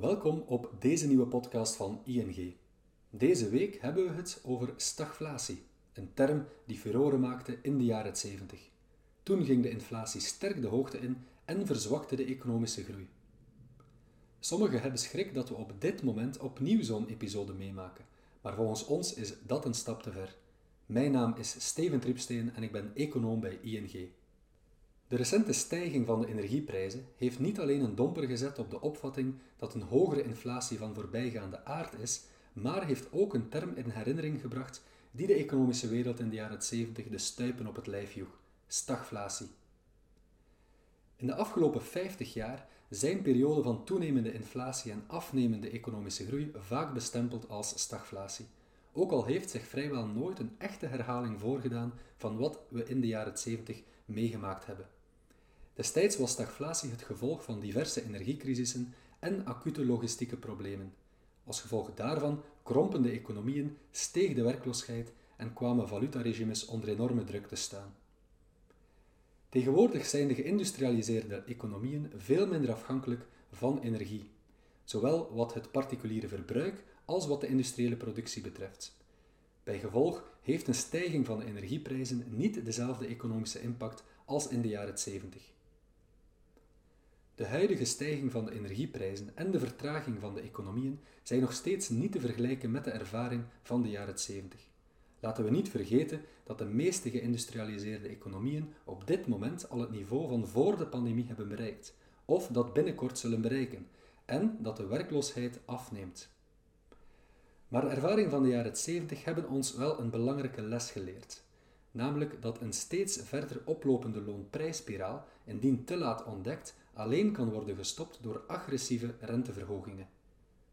Welkom op deze nieuwe podcast van ING. Deze week hebben we het over stagflatie, een term die furoren maakte in de jaren 70. Toen ging de inflatie sterk de hoogte in en verzwakte de economische groei. Sommigen hebben schrik dat we op dit moment opnieuw zo'n episode meemaken, maar volgens ons is dat een stap te ver. Mijn naam is Steven Tripsteen en ik ben econoom bij ING. De recente stijging van de energieprijzen heeft niet alleen een domper gezet op de opvatting dat een hogere inflatie van voorbijgaande aard is, maar heeft ook een term in herinnering gebracht die de economische wereld in de jaren 70 de stuipen op het lijf joeg: stagflatie. In de afgelopen 50 jaar zijn perioden van toenemende inflatie en afnemende economische groei vaak bestempeld als stagflatie. Ook al heeft zich vrijwel nooit een echte herhaling voorgedaan van wat we in de jaren 70 meegemaakt hebben. Destijds was stagflatie het gevolg van diverse energiecrisissen en acute logistieke problemen. Als gevolg daarvan krompen de economieën, steeg de werkloosheid en kwamen valutaregimes onder enorme druk te staan. Tegenwoordig zijn de geïndustrialiseerde economieën veel minder afhankelijk van energie, zowel wat het particuliere verbruik als wat de industriële productie betreft. Bij gevolg heeft een stijging van de energieprijzen niet dezelfde economische impact als in de jaren 70. De huidige stijging van de energieprijzen en de vertraging van de economieën zijn nog steeds niet te vergelijken met de ervaring van de jaren 70. Laten we niet vergeten dat de meeste geïndustrialiseerde economieën op dit moment al het niveau van voor de pandemie hebben bereikt, of dat binnenkort zullen bereiken, en dat de werkloosheid afneemt. Maar de ervaring van de jaren 70 hebben ons wel een belangrijke les geleerd, namelijk dat een steeds verder oplopende loonprijsspiraal, indien te laat ontdekt, alleen kan worden gestopt door agressieve renteverhogingen.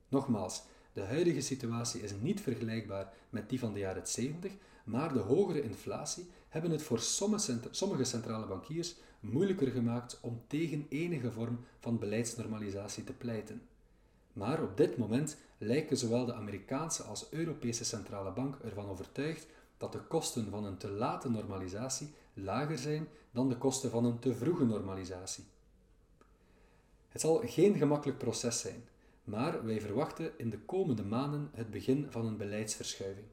Nogmaals, de huidige situatie is niet vergelijkbaar met die van de jaren 70, maar de hogere inflatie hebben het voor sommige centrale bankiers moeilijker gemaakt om tegen enige vorm van beleidsnormalisatie te pleiten. Maar op dit moment lijken zowel de Amerikaanse als Europese centrale bank ervan overtuigd dat de kosten van een te late normalisatie lager zijn dan de kosten van een te vroege normalisatie. Het zal geen gemakkelijk proces zijn, maar wij verwachten in de komende maanden het begin van een beleidsverschuiving.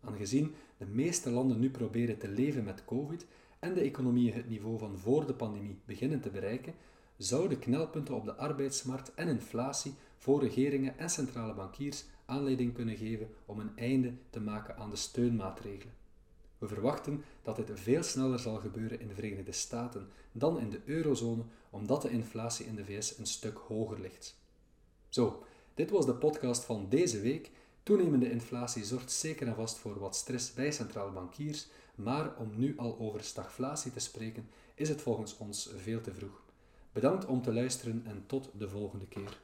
Aangezien de meeste landen nu proberen te leven met COVID en de economieën het niveau van voor de pandemie beginnen te bereiken, zouden knelpunten op de arbeidsmarkt en inflatie voor regeringen en centrale bankiers aanleiding kunnen geven om een einde te maken aan de steunmaatregelen. We verwachten dat dit veel sneller zal gebeuren in de Verenigde Staten dan in de eurozone, omdat de inflatie in de VS een stuk hoger ligt. Zo, dit was de podcast van deze week. Toenemende inflatie zorgt zeker en vast voor wat stress bij centrale bankiers, maar om nu al over stagflatie te spreken is het volgens ons veel te vroeg. Bedankt om te luisteren en tot de volgende keer.